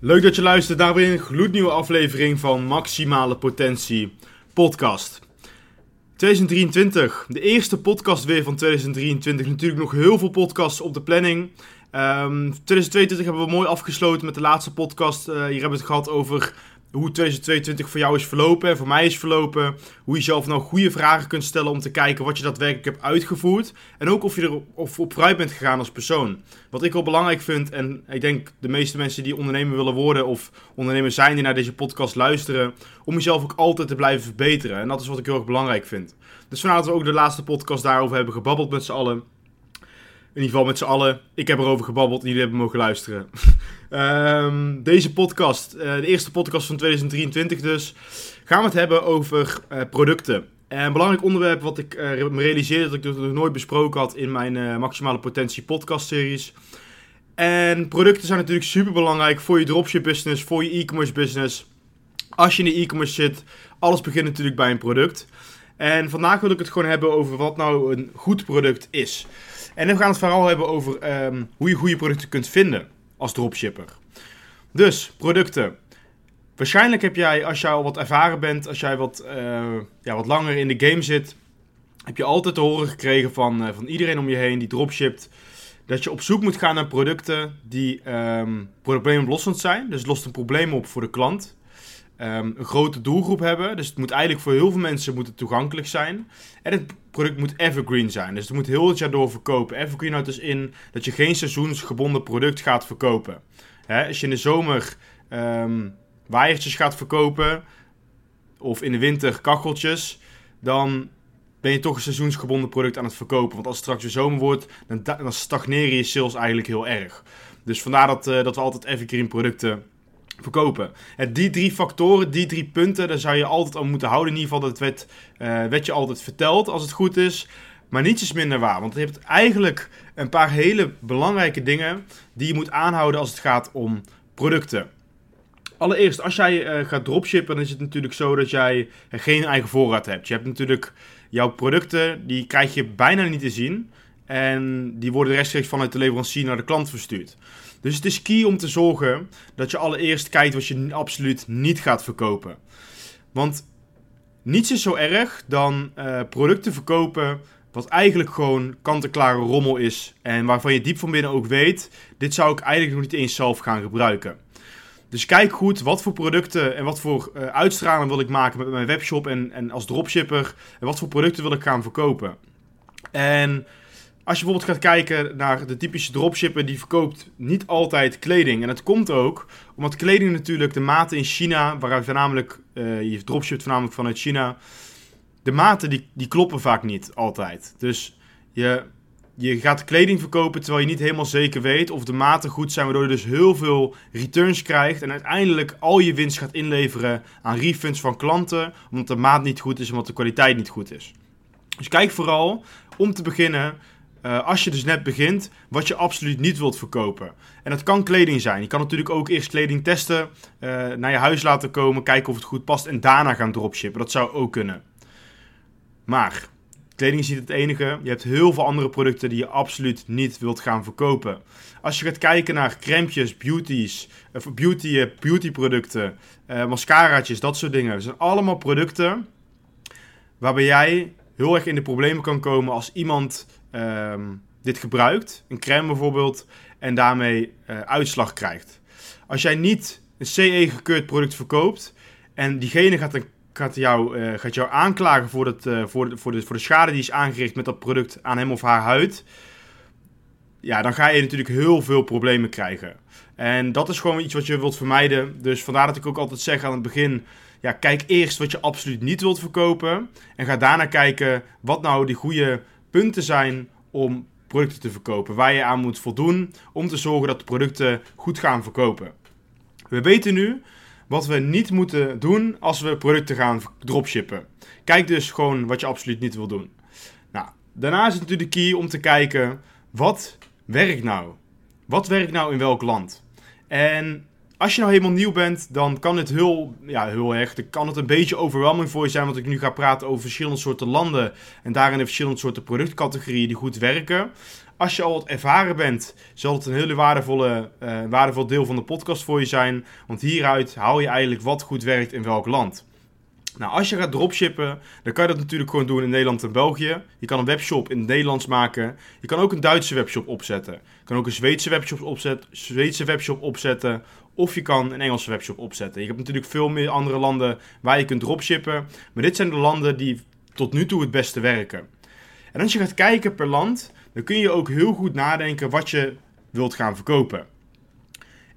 Leuk dat je luistert naar weer een gloednieuwe aflevering van Maximale Potentie Podcast. 2023, de eerste podcast weer van 2023. Natuurlijk nog heel veel podcasts op de planning. Um, 2022 hebben we mooi afgesloten met de laatste podcast. Uh, hier hebben we het gehad over hoe 2022 voor jou is verlopen en voor mij is verlopen. Hoe je zelf nou goede vragen kunt stellen om te kijken wat je daadwerkelijk hebt uitgevoerd. En ook of je er op vooruit bent gegaan als persoon. Wat ik wel belangrijk vind, en ik denk de meeste mensen die ondernemer willen worden of ondernemer zijn die naar deze podcast luisteren, om jezelf ook altijd te blijven verbeteren. En dat is wat ik heel erg belangrijk vind. Dus dat we ook de laatste podcast daarover hebben gebabbeld met z'n allen. In ieder geval met z'n allen. Ik heb erover gebabbeld en jullie hebben mogen luisteren. um, deze podcast, uh, de eerste podcast van 2023 dus, gaan we het hebben over uh, producten. En een belangrijk onderwerp wat ik uh, me realiseerde dat ik dus nog nooit besproken had in mijn Maximale Potentie podcast series. En producten zijn natuurlijk super belangrijk voor je dropship business, voor je e-commerce business. Als je in de e-commerce zit, alles begint natuurlijk bij een product. En vandaag wil ik het gewoon hebben over wat nou een goed product is. En we gaan het vooral hebben over um, hoe je goede producten kunt vinden als dropshipper. Dus, producten. Waarschijnlijk heb jij, als jij al wat ervaren bent, als jij wat, uh, ja, wat langer in de game zit, heb je altijd te horen gekregen van, uh, van iedereen om je heen die dropshipt, dat je op zoek moet gaan naar producten die um, zijn. Dus lost een probleem op voor de klant. Um, een grote doelgroep hebben. Dus het moet eigenlijk voor heel veel mensen moet het toegankelijk zijn. En het product moet evergreen zijn. Dus het moet heel het jaar door verkopen. Evergreen houdt dus in dat je geen seizoensgebonden product gaat verkopen. Hè, als je in de zomer um, waaiertjes gaat verkopen, of in de winter kacheltjes, dan ben je toch een seizoensgebonden product aan het verkopen. Want als het straks weer zomer wordt, dan, dan je sales eigenlijk heel erg. Dus vandaar dat, uh, dat we altijd evergreen producten verkopen. die drie factoren, die drie punten, daar zou je altijd aan moeten houden. In ieder geval, dat werd, werd je altijd verteld als het goed is. Maar niets is minder waar. Want je hebt eigenlijk een paar hele belangrijke dingen die je moet aanhouden als het gaat om producten. Allereerst, als jij uh, gaat dropshippen, dan is het natuurlijk zo dat jij geen eigen voorraad hebt. Je hebt natuurlijk jouw producten, die krijg je bijna niet te zien. En die worden rechtstreeks vanuit de leverancier naar de klant verstuurd. Dus het is key om te zorgen dat je allereerst kijkt wat je absoluut niet gaat verkopen. Want niets is zo erg dan uh, producten verkopen wat eigenlijk gewoon kant-en-klare rommel is. En waarvan je diep van binnen ook weet, dit zou ik eigenlijk nog niet eens zelf gaan gebruiken. Dus kijk goed wat voor producten en wat voor uh, uitstraling wil ik maken met mijn webshop en, en als dropshipper. En wat voor producten wil ik gaan verkopen. En als je bijvoorbeeld gaat kijken naar de typische dropshipper, die verkoopt niet altijd kleding. En dat komt ook omdat kleding natuurlijk de maten in China, waaruit voornamelijk, uh, je dropshipt voornamelijk vanuit China, de maten die, die kloppen vaak niet altijd. Dus je, je gaat kleding verkopen terwijl je niet helemaal zeker weet of de maten goed zijn, waardoor je dus heel veel returns krijgt en uiteindelijk al je winst gaat inleveren aan refunds van klanten, omdat de maat niet goed is, omdat de kwaliteit niet goed is. Dus kijk vooral om te beginnen uh, als je dus net begint, wat je absoluut niet wilt verkopen. En dat kan kleding zijn. Je kan natuurlijk ook eerst kleding testen, uh, naar je huis laten komen, kijken of het goed past en daarna gaan dropshippen. Dat zou ook kunnen. Maar kleding is niet het enige. Je hebt heel veel andere producten die je absoluut niet wilt gaan verkopen. Als je gaat kijken naar crèmetjes, beauties, of beauty, beautyproducten, uh, mascaraatjes, dat soort dingen. Dat zijn allemaal producten waarbij jij heel erg in de problemen kan komen als iemand um, dit gebruikt, een crème bijvoorbeeld, en daarmee uh, uitslag krijgt. Als jij niet een CE-gekeurd product verkoopt en diegene gaat, een, gaat, jou, uh, gaat jou aanklagen voor, het, uh, voor, de, voor, de, voor de schade die is aangericht met dat product aan hem of haar huid, ja, dan ga je natuurlijk heel veel problemen krijgen. En dat is gewoon iets wat je wilt vermijden. Dus vandaar dat ik ook altijd zeg aan het begin: ja, kijk eerst wat je absoluut niet wilt verkopen. En ga daarna kijken wat nou die goede punten zijn om producten te verkopen. Waar je aan moet voldoen om te zorgen dat de producten goed gaan verkopen. We weten nu wat we niet moeten doen als we producten gaan dropshippen. Kijk dus gewoon wat je absoluut niet wil doen. Nou, daarna is het natuurlijk key om te kijken wat werkt nou. Wat werkt nou in welk land? En als je nou helemaal nieuw bent, dan kan het heel, ja, heel erg, kan het een beetje overweldigend voor je zijn, want ik nu ga praten over verschillende soorten landen en daarin de verschillende soorten productcategorieën die goed werken. Als je al wat ervaren bent, zal het een hele waardevolle, uh, waardevol deel van de podcast voor je zijn, want hieruit haal je eigenlijk wat goed werkt in welk land. Nou, als je gaat dropshippen, dan kan je dat natuurlijk gewoon doen in Nederland en België. Je kan een webshop in het Nederlands maken. Je kan ook een Duitse webshop opzetten. Je kan ook een Zweedse webshop, opzetten, Zweedse webshop opzetten. Of je kan een Engelse webshop opzetten. Je hebt natuurlijk veel meer andere landen waar je kunt dropshippen. Maar dit zijn de landen die tot nu toe het beste werken. En als je gaat kijken per land, dan kun je ook heel goed nadenken wat je wilt gaan verkopen.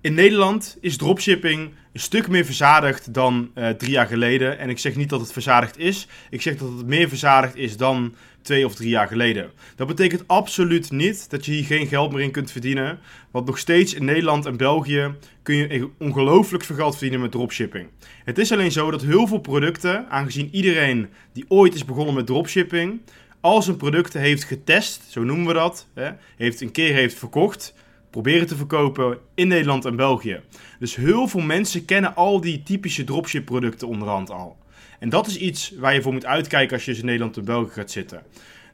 In Nederland is dropshipping een stuk meer verzadigd dan uh, drie jaar geleden. En ik zeg niet dat het verzadigd is. Ik zeg dat het meer verzadigd is dan twee of drie jaar geleden. Dat betekent absoluut niet dat je hier geen geld meer in kunt verdienen. Want nog steeds in Nederland en België kun je ongelooflijk veel geld verdienen met dropshipping. Het is alleen zo dat heel veel producten, aangezien iedereen die ooit is begonnen met dropshipping, al zijn producten heeft getest, zo noemen we dat, hè, heeft een keer heeft verkocht proberen te verkopen in Nederland en België. Dus heel veel mensen kennen al die typische dropship producten onderhand al. En dat is iets waar je voor moet uitkijken als je in Nederland en België gaat zitten.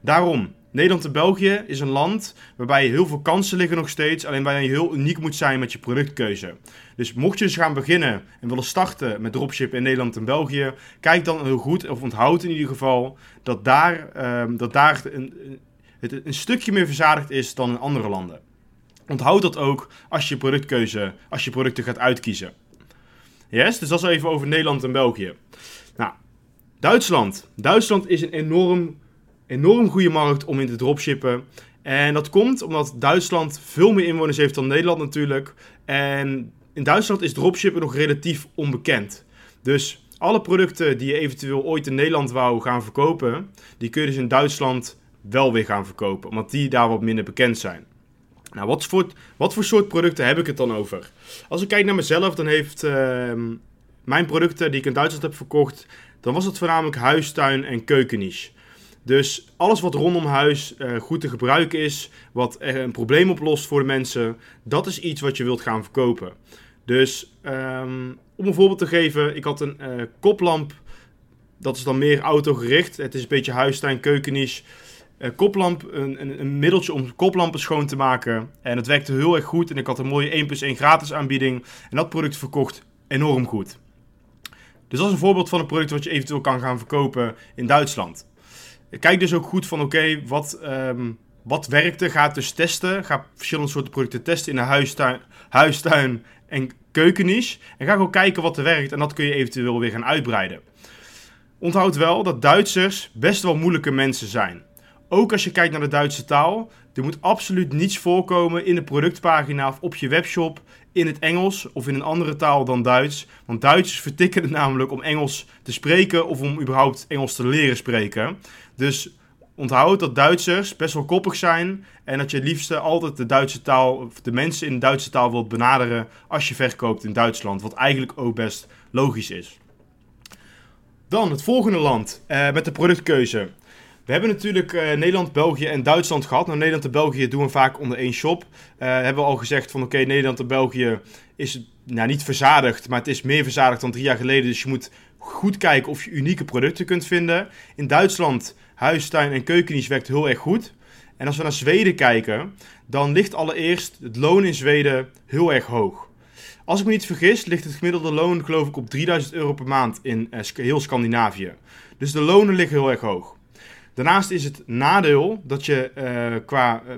Daarom, Nederland en België is een land waarbij heel veel kansen liggen nog steeds, alleen waar je heel uniek moet zijn met je productkeuze. Dus mocht je eens gaan beginnen en willen starten met dropship in Nederland en België, kijk dan heel goed, of onthoud in ieder geval, dat daar, um, dat daar een, een stukje meer verzadigd is dan in andere landen. Onthoud dat ook als je productkeuze, als je producten gaat uitkiezen. Yes, dus dat is even over Nederland en België. Nou, Duitsland. Duitsland is een enorm, enorm goede markt om in te dropshippen. En dat komt omdat Duitsland veel meer inwoners heeft dan Nederland natuurlijk. En in Duitsland is dropshippen nog relatief onbekend. Dus alle producten die je eventueel ooit in Nederland wou gaan verkopen, die kun je dus in Duitsland wel weer gaan verkopen, omdat die daar wat minder bekend zijn. Nou, wat voor, wat voor soort producten heb ik het dan over? Als ik kijk naar mezelf, dan heeft ehm, mijn producten die ik in Duitsland heb verkocht, dan was het voornamelijk huistuin en keukenniche. Dus alles wat rondom huis uh, goed te gebruiken is, wat een probleem oplost voor de mensen, dat is iets wat je wilt gaan verkopen. Dus um, om een voorbeeld te geven, ik had een uh, koplamp, dat is dan meer autogericht. Het is een beetje huistuin, keukenniche uh, koplamp, een, een, een, middeltje om koplampen schoon te maken. En het werkte heel erg goed. En ik had een mooie 1 plus 1 gratis aanbieding. En dat product verkocht enorm goed. Dus dat is een voorbeeld van een product wat je eventueel kan gaan verkopen in Duitsland. Kijk dus ook goed van oké, wat, um, wat werkte. Ga het dus testen. Ga verschillende soorten producten testen in de huistuin, huistuin en keukenniche. En ga ook kijken wat er werkt. En dat kun je eventueel weer gaan uitbreiden. Onthoud wel dat Duitsers best wel moeilijke mensen zijn. Ook als je kijkt naar de Duitse taal, er moet absoluut niets voorkomen in de productpagina of op je webshop in het Engels of in een andere taal dan Duits. Want Duitsers vertikken het namelijk om Engels te spreken of om überhaupt Engels te leren spreken. Dus onthoud dat Duitsers best wel koppig zijn en dat je het liefste altijd de Duitse taal, of de mensen in de Duitse taal wilt benaderen als je verkoopt in Duitsland. Wat eigenlijk ook best logisch is. Dan het volgende land eh, met de productkeuze. We hebben natuurlijk uh, Nederland, België en Duitsland gehad. Nou, Nederland en België doen we vaak onder één shop. Uh, hebben we al gezegd van oké, Nederland en België is nou, niet verzadigd, maar het is meer verzadigd dan drie jaar geleden. Dus je moet goed kijken of je unieke producten kunt vinden. In Duitsland, huistuin en keukennies werkt heel erg goed. En als we naar Zweden kijken, dan ligt allereerst het loon in Zweden heel erg hoog. Als ik me niet vergis, ligt het gemiddelde loon geloof ik op 3000 euro per maand in uh, heel Scandinavië. Dus de lonen liggen heel erg hoog. Daarnaast is het nadeel dat je uh, qua uh,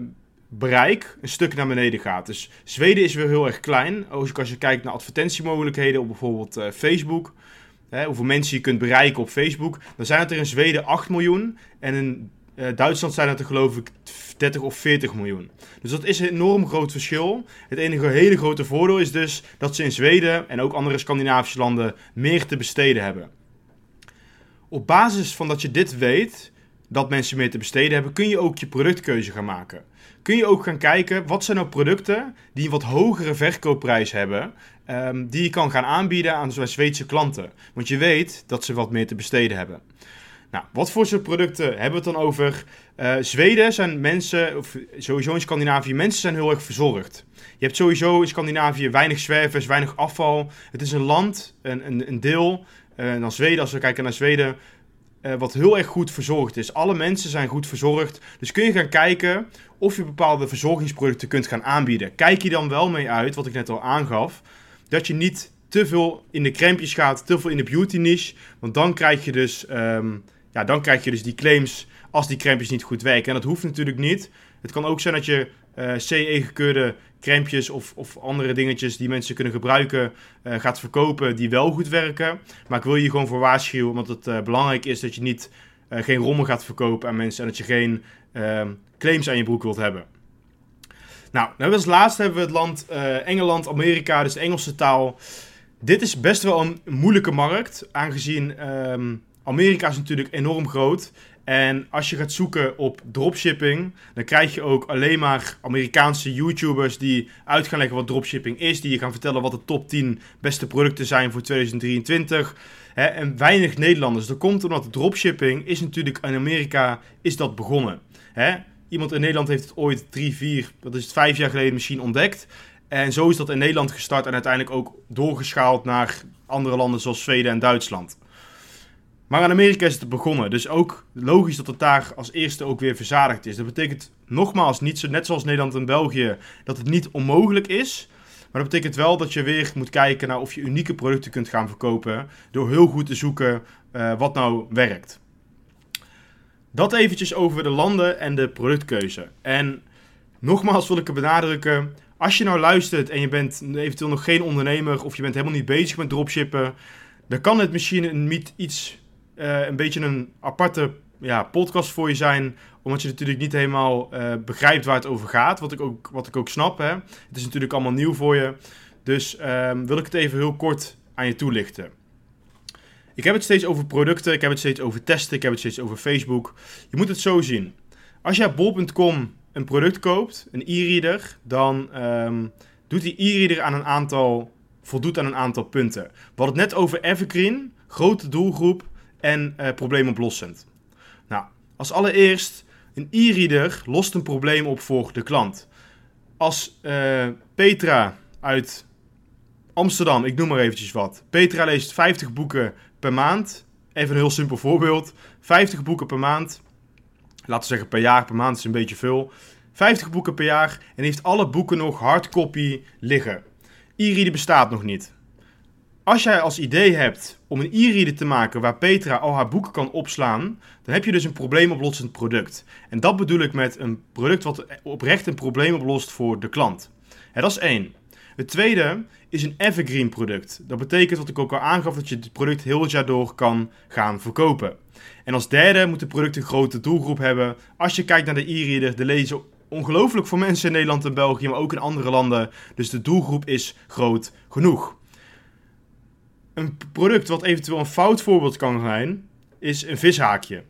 bereik een stuk naar beneden gaat. Dus Zweden is weer heel erg klein. Ook als je kijkt naar advertentiemogelijkheden op bijvoorbeeld uh, Facebook. Hè, hoeveel mensen je kunt bereiken op Facebook. Dan zijn het er in Zweden 8 miljoen. En in Duitsland zijn het er geloof ik 30 of 40 miljoen. Dus dat is een enorm groot verschil. Het enige hele grote voordeel is dus dat ze in Zweden en ook andere Scandinavische landen meer te besteden hebben. Op basis van dat je dit weet, dat mensen meer te besteden hebben, kun je ook je productkeuze gaan maken. Kun je ook gaan kijken, wat zijn nou producten die een wat hogere verkoopprijs hebben, ehm, die je kan gaan aanbieden aan zo'n Zweedse klanten. Want je weet dat ze wat meer te besteden hebben. Nou, wat voor soort producten hebben we het dan over? Uh, Zweden zijn mensen, of sowieso in Scandinavië, mensen zijn heel erg verzorgd. Je hebt sowieso in Scandinavië weinig zwervers, weinig afval. Het is een land, een, een, een deel, uh, dan Zweden, als we kijken naar Zweden, uh, wat heel erg goed verzorgd is. Alle mensen zijn goed verzorgd. Dus kun je gaan kijken of je bepaalde verzorgingsproducten kunt gaan aanbieden. Kijk je dan wel mee uit, wat ik net al aangaf, dat je niet te veel in de crempjes gaat, te veel in de beauty niche. Want dan krijg je dus, um, ja, dan krijg je dus die claims als die crempjes niet goed werken. En dat hoeft natuurlijk niet. Het kan ook zijn dat je uh, CE-gekeurde crempjes of, of andere dingetjes die mensen kunnen gebruiken uh, gaat verkopen die wel goed werken. Maar ik wil je gewoon voor waarschuwen, omdat het uh, belangrijk is dat je niet geen rommel gaat verkopen aan mensen en dat je geen ehm, claims aan je broek wilt hebben. Nou, nou als laatste hebben we het land Engeland, Amerika, dus Engelse taal. Dit is best wel een moeilijke markt, aangezien um, Amerika is natuurlijk enorm groot. En als je gaat zoeken op dropshipping, dan krijg je ook alleen maar Amerikaanse YouTubers die uit gaan leggen wat dropshipping is. Die je gaan vertellen wat de top 10 beste producten zijn voor 2023. en weinig Nederlanders. Dat komt omdat dropshipping is natuurlijk in Amerika is dat begonnen. iemand in Nederland heeft het ooit drie, vier, dat is het vijf jaar geleden misschien ontdekt. En zo is dat in Nederland gestart en uiteindelijk ook doorgeschaald naar andere landen zoals Zweden en Duitsland. Maar in Amerika is het begonnen. Dus ook logisch dat het daar als eerste ook weer verzadigd is. Dat betekent nogmaals, niet zo, net zoals Nederland en België, dat het niet onmogelijk is. Maar dat betekent wel dat je weer moet kijken naar of je unieke producten kunt gaan verkopen. Door heel goed te zoeken uh, wat nou werkt. Dat eventjes over de landen en de productkeuze. En nogmaals wil ik er benadrukken. Als je nou luistert en je bent eventueel nog geen ondernemer of je bent helemaal niet bezig met dropshippen, dan kan het misschien niet iets uh, een beetje een aparte ja, podcast voor je zijn. Omdat je natuurlijk niet helemaal uh, begrijpt waar het over gaat. Wat ik ook, wat ik ook snap. Hè. Het is natuurlijk allemaal nieuw voor je. Dus uh, wil ik het even heel kort aan je toelichten. Ik heb het steeds over producten, ik heb het steeds over testen, ik heb het steeds over Facebook. Je moet het zo zien. Als op bol.com een product koopt, een e-reader, dan um, doet die e-reader aan een aantal, voldoet aan een aantal punten. We hadden het net over Evergreen, grote doelgroep, en uh, probleemoplossend. Nou, als allereerst, een e-reader lost een probleem op voor de klant. Als uh, Petra uit Amsterdam, ik noem maar eventjes wat. Petra leest 50 boeken per maand. Even een heel simpel voorbeeld. 50 boeken per maand. Laten we zeggen per jaar, per maand is een beetje veel. 50 boeken per jaar en heeft alle boeken nog hardcopy liggen. E-reader bestaat nog niet. Als jij als idee hebt om een e-reader te maken waar Petra al haar boeken kan opslaan, dan heb je dus een probleemoplossend product. En dat bedoel ik met een product wat oprecht een probleem oplost voor de klant. dat is één. Het tweede is een evergreen product. Dat betekent, wat ik ook al aangaf, dat je het product heel het jaar door kan gaan verkopen. En als derde moet het product een grote doelgroep hebben. Als je kijkt naar de e-reader, de lezen ongelooflijk voor mensen in Nederland en België, maar ook in andere landen. Dus de doelgroep is groot genoeg. Een product wat eventueel een fout voorbeeld kan zijn, is een vishaakje.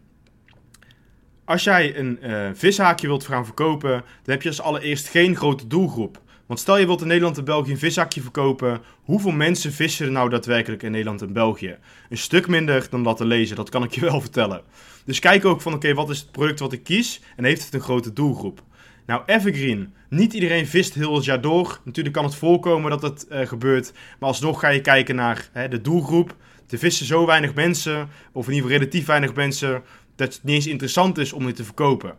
Als jij een uh, vishaakje wilt gaan verkopen, dan heb je als allereerst geen grote doelgroep. Want stel je wilt in Nederland en België een vishaakje verkopen, hoeveel mensen vissen er nou daadwerkelijk in Nederland en België? Een stuk minder dan dat te lezen, dat kan ik je wel vertellen. Dus kijk ook van oké, wat is het product wat ik kies en heeft het een grote doelgroep? Nou, evergreen. Niet iedereen vist heel het jaar door. Natuurlijk kan het voorkomen dat het uh, gebeurt. Maar alsnog ga je kijken naar hè, de doelgroep. Er vissen zo weinig mensen, of in ieder geval relatief weinig mensen, dat het niet eens interessant is om dit te verkopen.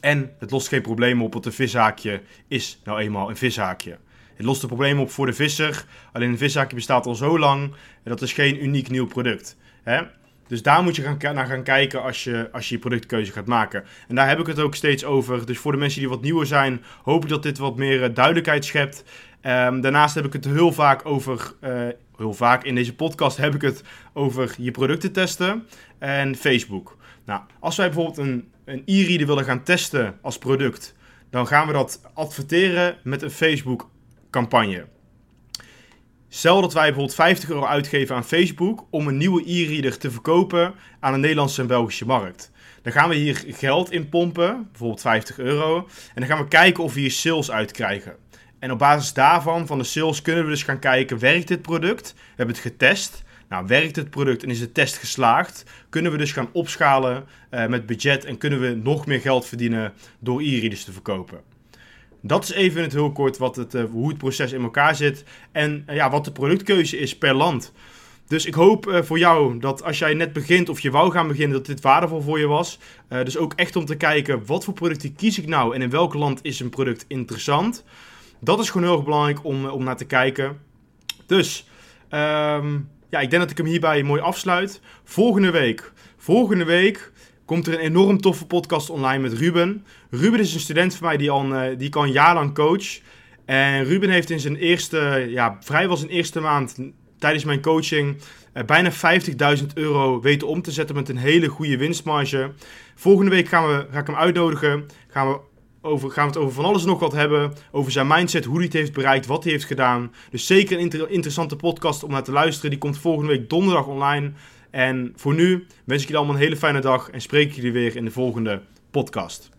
En het lost geen probleem op, want een vishaakje is nou eenmaal een vishaakje. Het lost de problemen op voor de visser. Alleen een vishaakje bestaat al zo lang en dat is geen uniek nieuw product. Hè? Dus daar moet je gaan, naar gaan kijken als je, als je je productkeuze gaat maken. En daar heb ik het ook steeds over. Dus voor de mensen die wat nieuwer zijn, hoop ik dat dit wat meer eh, duidelijkheid schept. Um, daarnaast heb ik het heel vaak over, uh, heel vaak in deze podcast heb ik het over je producten testen en Facebook. Nou, als wij bijvoorbeeld een, een e-reader willen gaan testen als product, dan gaan we dat adverteren met een Facebook campagne. Stel dat wij bijvoorbeeld 50 euro uitgeven aan Facebook om een nieuwe e-reader te verkopen aan de Nederlandse en Belgische markt. Dan gaan we hier geld in pompen, bijvoorbeeld 50 euro. En dan gaan we kijken of we hier sales uitkrijgen. En op basis daarvan, van de sales, kunnen we dus gaan kijken, werkt dit product? We hebben het getest. Nou, werkt het product en is de test geslaagd? Kunnen we dus gaan opschalen uh, met budget en kunnen we nog meer geld verdienen door e-readers te verkopen? Dat is even in het heel kort wat het, uh, hoe het proces in elkaar zit en uh, ja, wat de productkeuze is per land. Dus ik hoop uh, voor jou dat als jij net begint of je wou gaan beginnen, dat dit waardevol voor je was. Dus ook echt om te kijken, wat voor producten kies ik nou en in welk land is een product interessant. Dat is gewoon heel erg belangrijk om, om naar te kijken. Dus, um, ja, ik denk dat ik hem hierbij mooi afsluit. Volgende week, volgende week komt er een enorm toffe podcast online met Ruben. Ruben is een student van mij die, al een, die ik al jaar lang coach. En Ruben heeft in zijn eerste, ja, vrijwel zijn eerste maand tijdens mijn coaching uh, bijna 50.000 euro weten om te zetten met een hele goede winstmarge. Volgende week gaan we, ga ik hem uitnodigen. Gaan we, over, gaan we het over van alles nog wat hebben. Over zijn mindset, hoe hij het heeft bereikt, wat hij heeft gedaan. Dus zeker een inter interessante podcast om naar te luisteren. Die komt volgende week donderdag online. En voor nu wens ik jullie allemaal een hele fijne dag en spreek jullie weer in de volgende podcast.